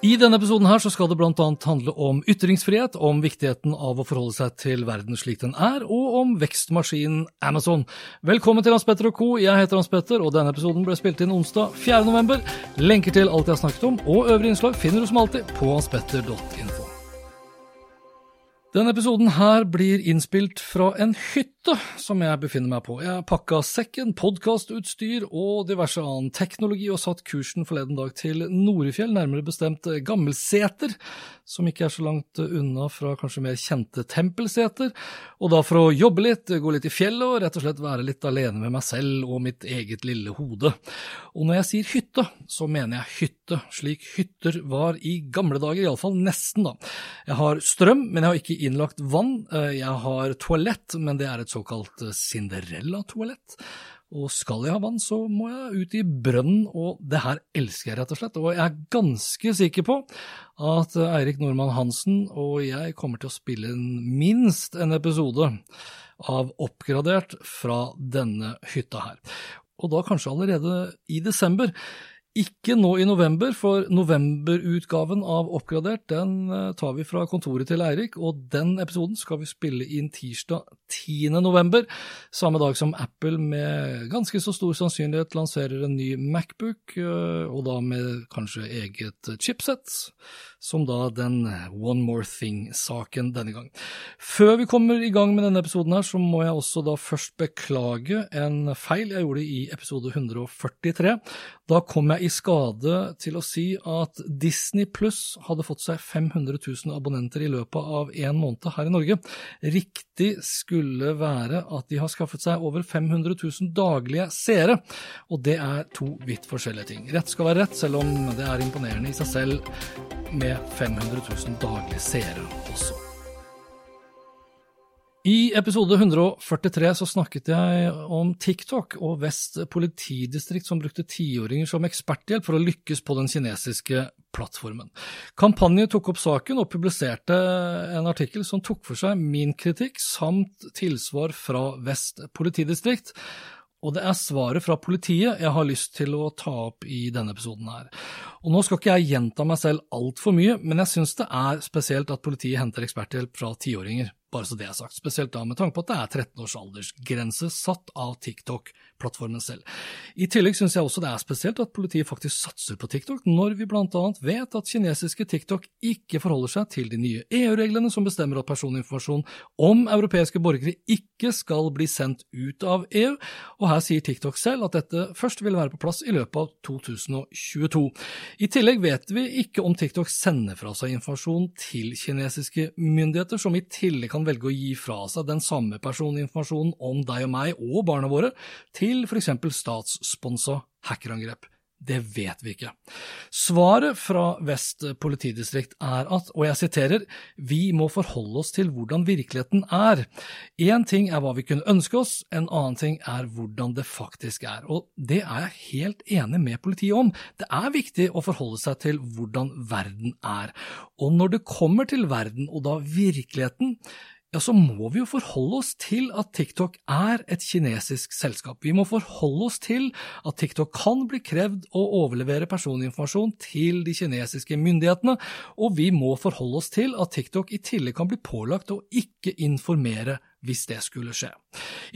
I denne episoden her så skal det annet handle om ytringsfrihet, om viktigheten av å forholde seg til verden slik den er, og om vekstmaskinen Amazon. Velkommen til Hans Petter og co. Jeg heter Hans Petter, og denne episoden ble spilt inn onsdag 4. november. Lenker til alt jeg har snakket om, og øvrige innslag finner du som alltid på hanspetter.info. Denne episoden her blir innspilt fra en hytte som jeg befinner meg på. Jeg pakka sekken, podkastutstyr og diverse annen teknologi og satt kursen forleden dag til Norefjell, nærmere bestemt Gammelseter, som ikke er så langt unna fra kanskje mer kjente Tempelseter, og da for å jobbe litt, gå litt i fjellet og rett og slett være litt alene med meg selv og mitt eget lille hode. Og når jeg sier hytte, så mener jeg hytte, slik hytter var i gamle dager, iallfall nesten, da. Jeg har strøm, men jeg har ikke innlagt vann. Jeg har toalett, men det er et såkalt Cinderella-toalett. Og skal jeg ha vann, så må jeg ut i brønnen, og det her elsker jeg rett og slett. Og jeg er ganske sikker på at Eirik Nordmann Hansen og jeg kommer til å spille minst en episode av Oppgradert fra denne hytta her. Og da kanskje allerede i desember. Ikke nå i november, for novemberutgaven av Oppgradert den tar vi fra kontoret til Eirik, og den episoden skal vi spille inn tirsdag 10. november, samme dag som Apple med ganske så stor sannsynlighet lanserer en ny Macbook, og da med kanskje eget chipset, som da den One More Thing-saken denne gang. Før vi kommer i gang med denne episoden her, så må jeg også da først beklage en feil jeg gjorde i episode 143. Da kom jeg i skade til å si at Disney Pluss hadde fått seg 500 000 abonnenter i løpet av en måned her i Norge. Riktig skulle være at de har skaffet seg over 500 000 daglige seere, og det er to vidt forskjellige ting. Rett skal være rett, selv om det er imponerende i seg selv med 500 000 daglige seere også. I episode 143 så snakket jeg om TikTok og Vest politidistrikt som brukte tiåringer som eksperthjelp for å lykkes på den kinesiske plattformen. Kampanjen tok opp saken og publiserte en artikkel som tok for seg min kritikk samt tilsvar fra Vest politidistrikt. Og det er svaret fra politiet jeg har lyst til å ta opp i denne episoden her. Og nå skal ikke jeg gjenta meg selv altfor mye, men jeg syns det er spesielt at politiet henter eksperthjelp fra tiåringer bare så det er sagt, spesielt da med tanke på at det er 13 års aldersgrense satt av TikTok-plattformen selv. I tillegg synes jeg også det er spesielt at politiet faktisk satser på TikTok, når vi blant annet vet at kinesiske TikTok ikke forholder seg til de nye EU-reglene som bestemmer at personinformasjon om europeiske borgere ikke skal bli sendt ut av EU, og her sier TikTok selv at dette først vil være på plass i løpet av 2022. I tillegg vet vi ikke om TikTok sender fra seg informasjon til kinesiske myndigheter, som i tillegg kan velge å gi fra seg den samme personinformasjonen om deg og meg og barna våre til for eksempel statssponsa hackerangrep. Det vet vi ikke. Svaret fra Vest politidistrikt er at, og jeg siterer, vi må forholde oss til hvordan virkeligheten er. Én ting er hva vi kunne ønske oss, en annen ting er hvordan det faktisk er. Og det er jeg helt enig med politiet om. Det er viktig å forholde seg til hvordan verden er. Og når det kommer til verden, og da virkeligheten, ja, så må vi jo forholde oss til at TikTok er et kinesisk selskap. Vi må forholde oss til at TikTok kan bli krevd å overlevere personinformasjon til de kinesiske myndighetene, og vi må forholde oss til at TikTok i tillegg kan bli pålagt å ikke informere hvis det skulle skje.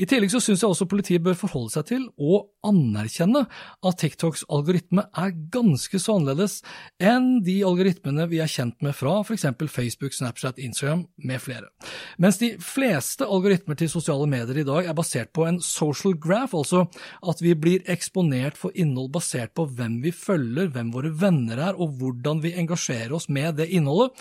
I tillegg så syns jeg også politiet bør forholde seg til og anerkjenne at TikToks algoritme er ganske så annerledes enn de algoritmene vi er kjent med fra f.eks. Facebook, Snapchat, Instagram med flere. Mens de fleste algoritmer til sosiale medier i dag er basert på en social graph, altså at vi blir eksponert for innhold basert på hvem vi følger, hvem våre venner er og hvordan vi engasjerer oss med det innholdet,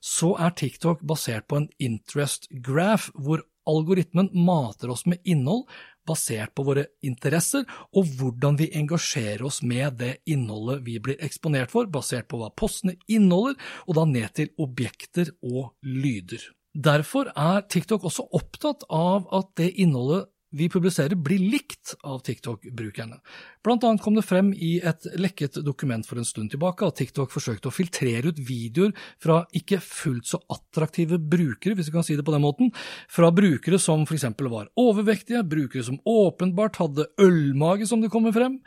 så er TikTok basert på en interest graph, hvor algoritmen mater oss med innhold basert på våre interesser og hvordan vi engasjerer oss med det innholdet vi blir eksponert for, basert på hva postene inneholder, og da ned til objekter og lyder. Derfor er TikTok også opptatt av at det innholdet vi publiserer, blir likt av TikTok-brukerne. Blant annet kom det frem i et lekket dokument for en stund tilbake at TikTok forsøkte å filtrere ut videoer fra ikke fullt så attraktive brukere, hvis vi kan si det på den måten, fra brukere som eksempel var overvektige, brukere som åpenbart hadde ølmage, som det kommer frem,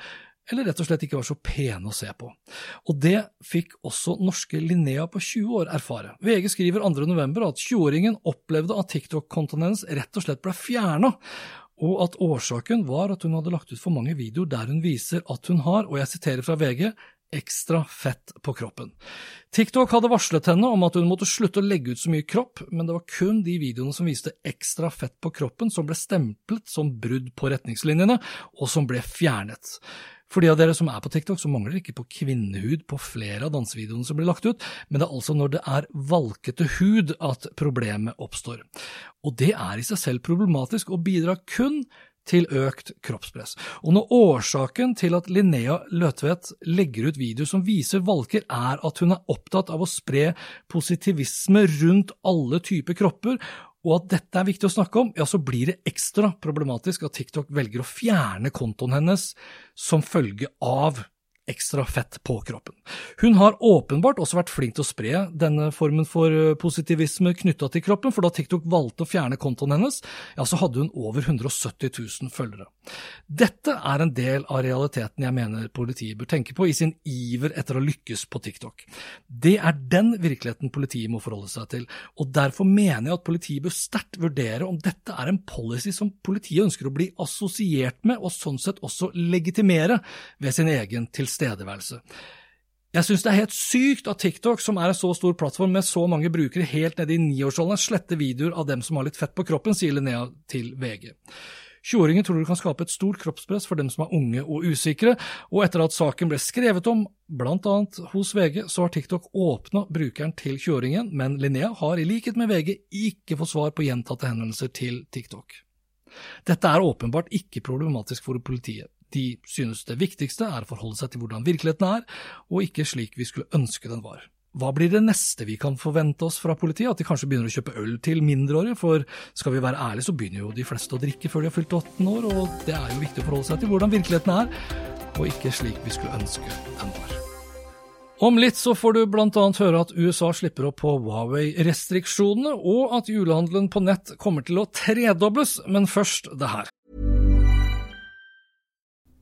eller rett og slett ikke var så pene å se på. Og det fikk også norske Linnea på 20 år erfare. VG skriver 2. november at 20-åringen opplevde at TikTok-kontoen hennes rett og slett ble fjerna, og at årsaken var at hun hadde lagt ut for mange videoer der hun viser at hun har, og jeg siterer fra VG, ekstra fett på kroppen. TikTok hadde varslet henne om at hun måtte slutte å legge ut så mye kropp, men det var kun de videoene som viste ekstra fett på kroppen som ble stemplet som brudd på retningslinjene, og som ble fjernet. For de av dere som er på TikTok, så mangler ikke på kvinnehud på flere av dansevideoene som blir lagt ut, men det er altså når det er valkete hud at problemet oppstår. Og det er i seg selv problematisk og bidrar kun til økt kroppspress. Og når årsaken til at Linnea Løtvedt legger ut videoer som viser valker, er at hun er opptatt av å spre positivisme rundt alle typer kropper, og at dette er viktig å snakke om, ja, så blir det ekstra problematisk at TikTok velger å fjerne kontoen hennes som følge av ekstra fett på kroppen. Hun har åpenbart også vært flink til å spre denne formen for eh, positivisme knytta til kroppen, for da TikTok valgte å fjerne kontoen hennes, ja, så hadde hun over 170 000 følgere. Dette er en del av realiteten jeg mener politiet bør tenke på i sin iver etter å lykkes på TikTok. Det er den virkeligheten politiet må forholde seg til, og derfor mener jeg at politiet bør sterkt vurdere om dette er en policy som politiet ønsker å bli assosiert med, og sånn sett også legitimere ved sin egen tilstedeværelse tilstedeværelse. Jeg synes det er helt sykt at TikTok, som er en så stor plattform med så mange brukere helt nede i niårsalderen, sletter videoer av dem som har litt fett på kroppen, sier Linnea til VG. 20-åringer tror det kan skape et stort kroppspress for dem som er unge og usikre, og etter at saken ble skrevet om, blant annet hos VG, så har TikTok åpna brukeren til 20-åringen, men Linnea har i likhet med VG ikke fått svar på gjentatte henvendelser til TikTok. Dette er åpenbart ikke problematisk for politiet. De synes det viktigste er å forholde seg til hvordan virkeligheten er, og ikke slik vi skulle ønske den var. Hva blir det neste vi kan forvente oss fra politiet? At de kanskje begynner å kjøpe øl til mindreårige? For skal vi være ærlige, så begynner jo de fleste å drikke før de har fylt 18 år, og det er jo viktig å forholde seg til hvordan virkeligheten er, og ikke slik vi skulle ønske den var. Om litt så får du blant annet høre at USA slipper opp på Huawei-restriksjonene, og at julehandelen på nett kommer til å tredobles, men først det her.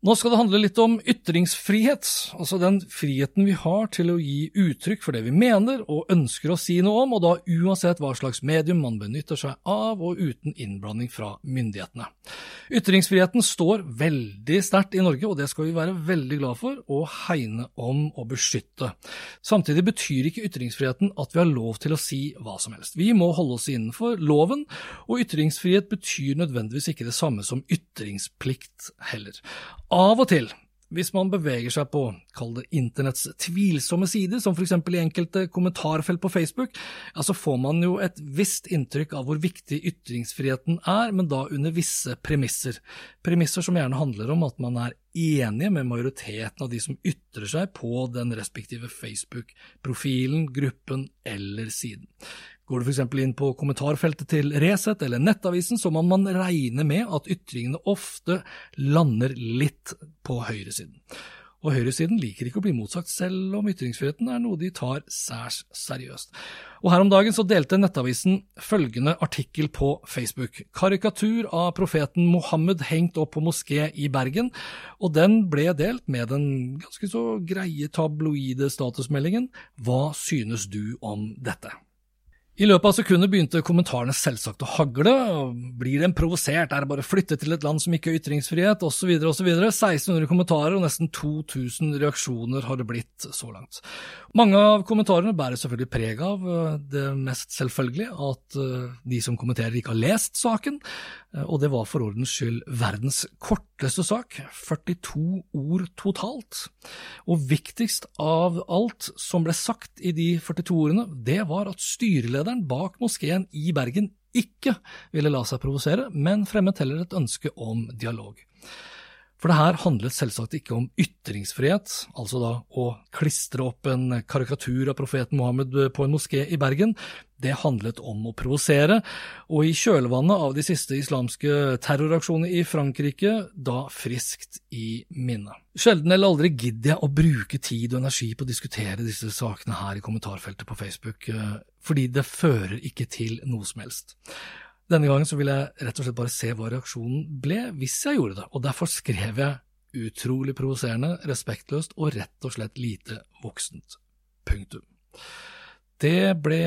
Nå skal det handle litt om ytringsfrihet, altså den friheten vi har til å gi uttrykk for det vi mener og ønsker å si noe om, og da uansett hva slags medium man benytter seg av og uten innblanding fra myndighetene. Ytringsfriheten står veldig sterkt i Norge, og det skal vi være veldig glad for å hegne om og beskytte. Samtidig betyr ikke ytringsfriheten at vi har lov til å si hva som helst. Vi må holde oss innenfor loven, og ytringsfrihet betyr nødvendigvis ikke det samme som ytringsplikt heller. Av og til, hvis man beveger seg på, kall det internetts tvilsomme sider, som for eksempel i enkelte kommentarfelt på Facebook, ja, så får man jo et visst inntrykk av hvor viktig ytringsfriheten er, men da under visse premisser. Premisser som gjerne handler om at man er enige med majoriteten av de som ytrer seg på den respektive Facebook-profilen, gruppen eller siden. Går du f.eks. inn på kommentarfeltet til Resett eller Nettavisen, så må man regne med at ytringene ofte lander litt på høyresiden. Og høyresiden liker ikke å bli motsagt, selv om ytringsfriheten er noe de tar særs seriøst. Og Her om dagen så delte Nettavisen følgende artikkel på Facebook. Karikatur av profeten Mohammed hengt opp på moské i Bergen, og den ble delt med den ganske så greie tabloide statusmeldingen Hva synes du om dette? I løpet av sekundet begynte kommentarene selvsagt å hagle. Blir en provosert, er det bare å flytte til et land som ikke har ytringsfrihet, osv., osv. 1600 kommentarer og nesten 2000 reaksjoner har det blitt så langt. Mange av kommentarene bærer selvfølgelig preg av eh, det mest selvfølgelige, at eh, de som kommenterer ikke har lest saken, eh, og det var for ordens skyld verdens korteste sak, 42 ord totalt. Og viktigst av alt som ble sagt i de 42 ordene, det var at styrelederen Lederen bak moskeen i Bergen ikke ville la seg provosere, men fremmet heller et ønske om dialog. For det her handlet selvsagt ikke om ytringsfrihet, altså da å klistre opp en karikatur av profeten Mohammed på en moské i Bergen. Det handlet om å provosere, og i kjølvannet av de siste islamske terroraksjonene i Frankrike, da friskt i minne. Sjelden eller aldri gidder jeg å bruke tid og energi på å diskutere disse sakene her i kommentarfeltet på Facebook, eh, fordi det fører ikke til noe som helst. Denne gangen så ville jeg rett og slett bare se hva reaksjonen ble hvis jeg gjorde det, og derfor skrev jeg utrolig provoserende, respektløst og rett og slett lite voksent. Punktum. Det ble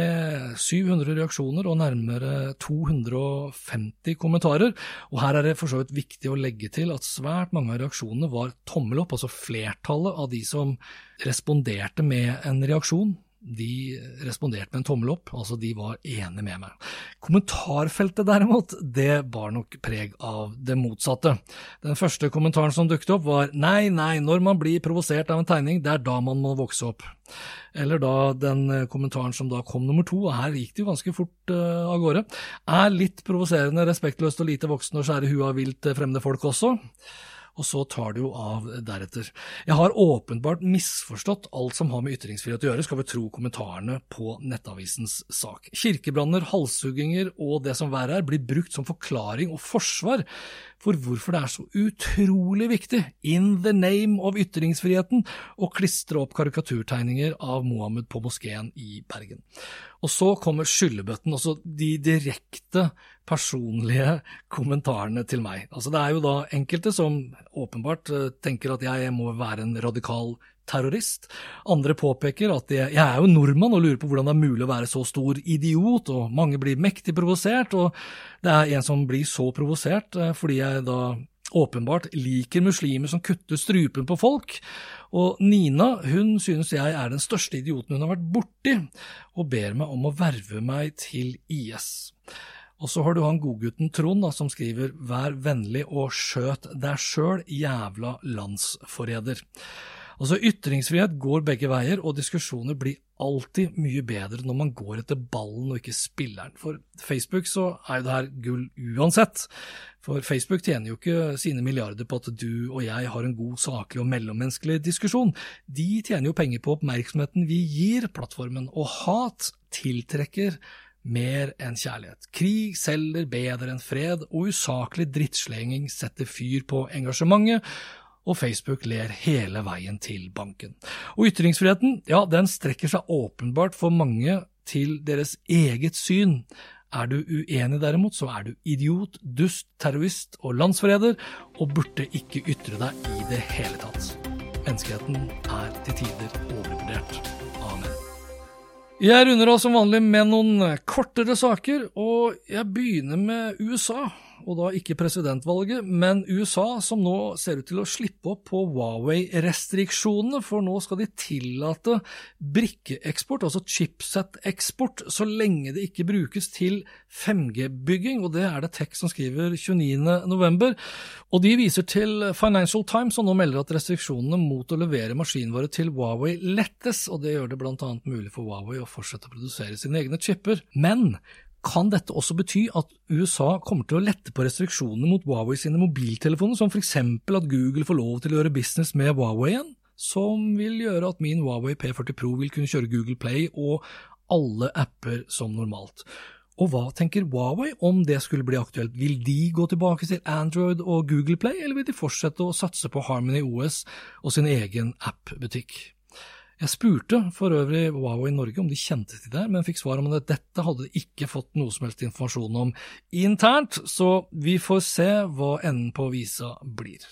700 reaksjoner og nærmere 250 kommentarer, og her er det for så vidt viktig å legge til at svært mange av reaksjonene var tommel opp, altså flertallet av de som responderte med en reaksjon, de responderte med en tommel opp, altså de var enige med meg. Kommentarfeltet derimot, det bar nok preg av det motsatte. Den første kommentaren som dukket opp var nei, nei, når man blir provosert av en tegning, det er da man må vokse opp. Eller da den kommentaren som da kom nummer to, og her gikk det jo ganske fort uh, av gårde, er litt provoserende, respektløst og lite voksen å skjære huet av vilt fremmede folk også og så tar det jo av deretter. Jeg har åpenbart misforstått alt som har med ytringsfrihet å gjøre, skal vi tro kommentarene på Nettavisens sak. Kirkebranner, halshugginger og det som verre er, blir brukt som forklaring og forsvar for hvorfor det er så utrolig viktig, in the name of ytringsfriheten, å klistre opp karikaturtegninger av Mohammed på moskeen i Bergen. Og så kommer skyllebøtten, altså de direkte personlige kommentarene til meg. Altså Det er jo da enkelte som åpenbart eh, tenker at jeg må være en radikal terrorist. Andre påpeker at jeg, jeg, er jo nordmann og lurer på hvordan det er mulig å være så stor idiot, og mange blir mektig provosert, og det er en som blir så provosert eh, fordi jeg da åpenbart liker muslimer som kutter strupen på folk, og Nina hun synes jeg er den største idioten hun har vært borti, og ber meg om å verve meg til IS. Og så har du han godgutten Trond da, som skriver Vær vennlig og skjøt deg sjøl, jævla landsforræder. Altså, Ytringsfrihet går begge veier, og diskusjoner blir alltid mye bedre når man går etter ballen og ikke spilleren. For Facebook så er jo det her gull uansett. For Facebook tjener jo ikke sine milliarder på at du og jeg har en god, saklig og mellommenneskelig diskusjon. De tjener jo penger på oppmerksomheten vi gir plattformen, og hat tiltrekker mer enn kjærlighet. Krig selger bedre enn fred, og usaklig drittslenging setter fyr på engasjementet, og Facebook ler hele veien til banken. Og ytringsfriheten, ja, den strekker seg åpenbart for mange til deres eget syn. Er du uenig derimot, så er du idiot, dust, terrorist og landsforræder, og burde ikke ytre deg i det hele tatt. Menneskeheten er til tider overvurdert. Jeg runder av som vanlig med noen kortere saker, og jeg begynner med USA og da ikke presidentvalget, men USA, som nå ser ut til å slippe opp på Huawei-restriksjonene, for nå skal de tillate brikkeeksport, altså chipset-eksport, så lenge det ikke brukes til 5G-bygging, og det er det Tech som skriver 29.11. Og de viser til Financial Times, som nå melder at restriksjonene mot å levere maskinvare til Huawei lettes, og det gjør det annet mulig for Huawei å fortsette å produsere sine egne chipper. Men kan dette også bety at USA kommer til å lette på restriksjonene mot Huawei sine mobiltelefoner, som f.eks. at Google får lov til å gjøre business med Huawei igjen, som vil gjøre at min Huawei P40 Pro vil kunne kjøre Google Play og alle apper som normalt. Og hva tenker Huawei om det skulle bli aktuelt? Vil de gå tilbake til Android og Google Play, eller vil de fortsette å satse på Harmony OS og sin egen appbutikk? Jeg spurte for øvrig Huawei Norge om de kjente til det, men fikk svar om at dette hadde de ikke fått noe som helst informasjon om internt, så vi får se hva enden på visa blir.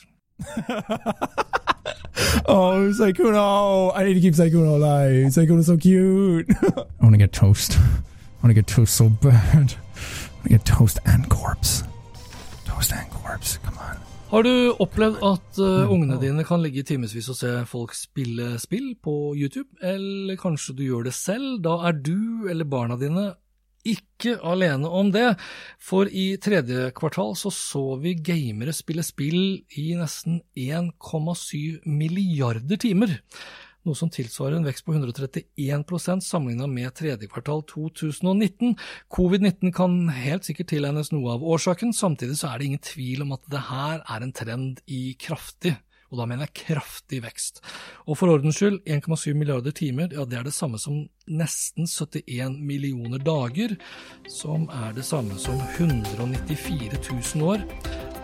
oh, Saikuno! Oh, I need to keep Saikuno alive. Saikuno's so cute. I want to get toast. I want to get toast so bad. I want to get toast and corpse. Toast and corpse. Come on. Har du opplevd at uh, ungene dine kan ligge i timevis og se folk spille spill på YouTube, eller kanskje du gjør det selv? Da er du eller barna dine ikke alene om det, for i tredje kvartal så så vi gamere spille spill i nesten 1,7 milliarder timer noe som tilsvarer en vekst på 131% sammenlignet med tredje kvartal 2019. Covid-19 kan helt sikkert tilegnes noe av årsaken, samtidig så er det ingen tvil om at det her er en trend i kraftig og da mener jeg kraftig vekst. Og for ordens skyld, 1,7 milliarder timer, ja det er det samme som nesten 71 millioner dager, som er det samme som 194 000 år,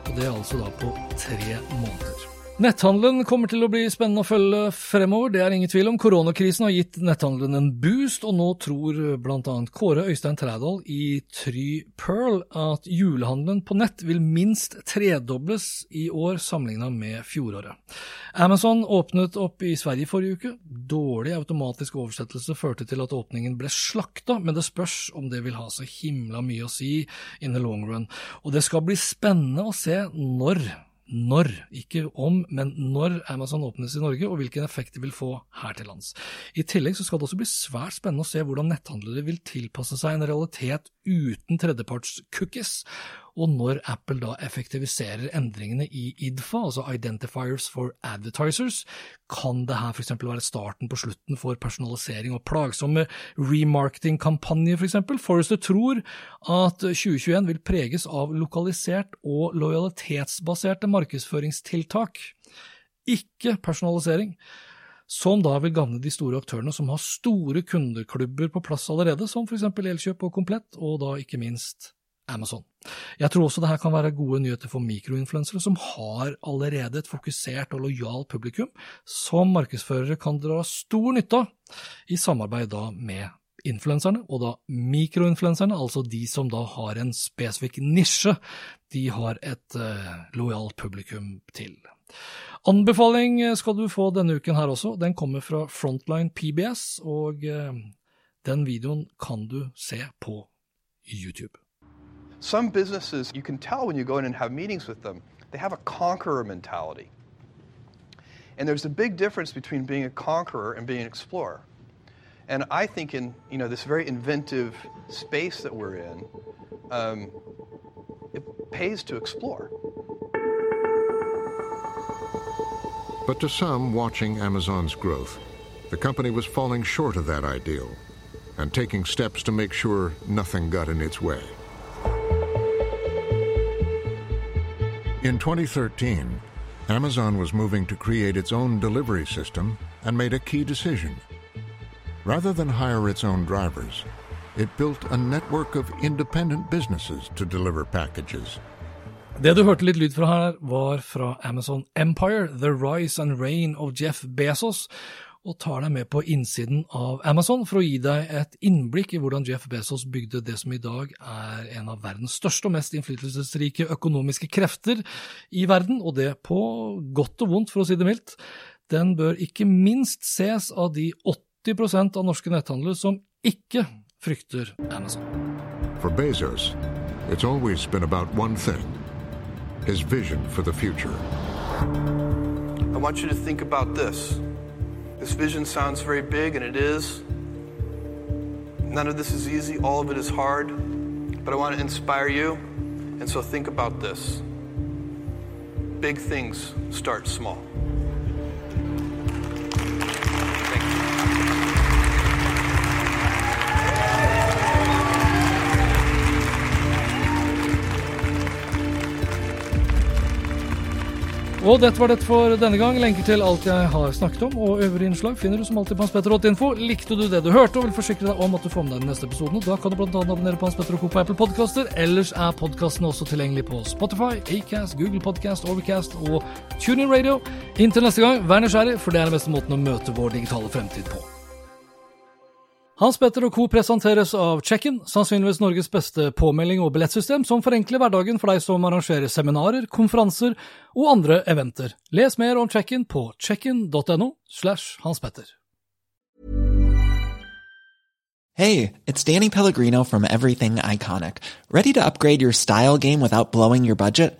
og det er altså da på tre måneder. Netthandelen kommer til å bli spennende å følge fremover, det er ingen tvil om. Koronakrisen har gitt netthandelen en boost, og nå tror bl.a. Kåre Øystein Trædal i Try Pearl at julehandelen på nett vil minst tredobles i år sammenlignet med fjoråret. Amazon åpnet opp i Sverige forrige uke. Dårlig automatisk oversettelse førte til at åpningen ble slakta, men det spørs om det vil ha så himla mye å si in the long run. Og det skal bli spennende å se når når, ikke om, men når Amazon åpnes i Norge, og hvilken effekt det vil få her til lands. I tillegg skal det også bli svært spennende å se hvordan netthandlere vil tilpasse seg en realitet uten tredjeparts cookies, og når Apple da effektiviserer endringene i IDFA, altså Identifiers for Advertisers, kan det her f.eks. være starten på slutten for personalisering og plagsomme remarketing-kampanjer, f.eks. For Forrester tror at 2021 vil preges av lokalisert og lojalitetsbaserte markedsføringstiltak, ikke personalisering som da vil gagne de store aktørene som har store kundeklubber på plass allerede, som f.eks. Elkjøp og Komplett, og da ikke minst Amazon. Jeg tror også det her kan være gode nyheter for mikroinfluensere som har allerede et fokusert og lojalt publikum, som markedsførere kan dra stor nytte av, i samarbeid da med influenserne, og da mikroinfluenserne, altså de som da har en spesifikk nisje, de har et uh, lojalt publikum til. Anbefaling skal du få denne uken her også, den kommer fra Frontline PBS, og uh, den videoen kan du se på YouTube. Some businesses, you can tell when you go in and have meetings with them, they have a conqueror mentality. And there's a big difference between being a conqueror and being an explorer. And I think in you know this very inventive space that we're in, um, it pays to explore. But to some watching Amazon's growth, the company was falling short of that ideal and taking steps to make sure nothing got in its way. In 2013, Amazon was moving to create its own delivery system and made a key decision. Rather than hire its own drivers, it built a network of independent businesses to deliver packages. Det du hørte litt lyd fra her, var fra Amazon Empire, The Rise and Reign of Jeff Bezos, og tar deg med på innsiden av Amazon for å gi deg et innblikk i hvordan Jeff Bezos bygde det som i dag er en av verdens største og mest innflytelsesrike økonomiske krefter i verden, og det på godt og vondt, for å si det mildt. Den bør ikke minst ses av de 80% av norske netthandlere som ikke frykter Amazon. For Bezos, it's always been about one thing his vision for the future. I want you to think about this. This vision sounds very big, and it is. None of this is easy, all of it is hard, but I want to inspire you, and so think about this. Big things start small. Og dette var det for denne gang. Lenker til alt jeg har snakket om og øvrige innslag finner du som alltid på Hans Petter Info. Likte du det du hørte og vil forsikre deg om at du får med deg den neste episoden, da kan du bl.a. abonnere på Hans Petter og Co. på Apple Podcaster. Ellers er podkasten også tilgjengelig på Spotify, Acast, Google Podcast, Overcast og TuneIn Radio. Inntil neste gang, vær nysgjerrig, for det er den beste måten å møte vår digitale fremtid på. Hans Petter og co. presenteres av Check-in, sannsynligvis Norges beste påmelding og billettsystem som forenkler hverdagen for deg som arrangerer seminarer, konferanser og andre eventer. Les mer om Check-in på checkin.no slash Hans Petter. Hey, it's Danny Pellegrino from Everything Iconic. Ready to upgrade your style game without blowing your budget?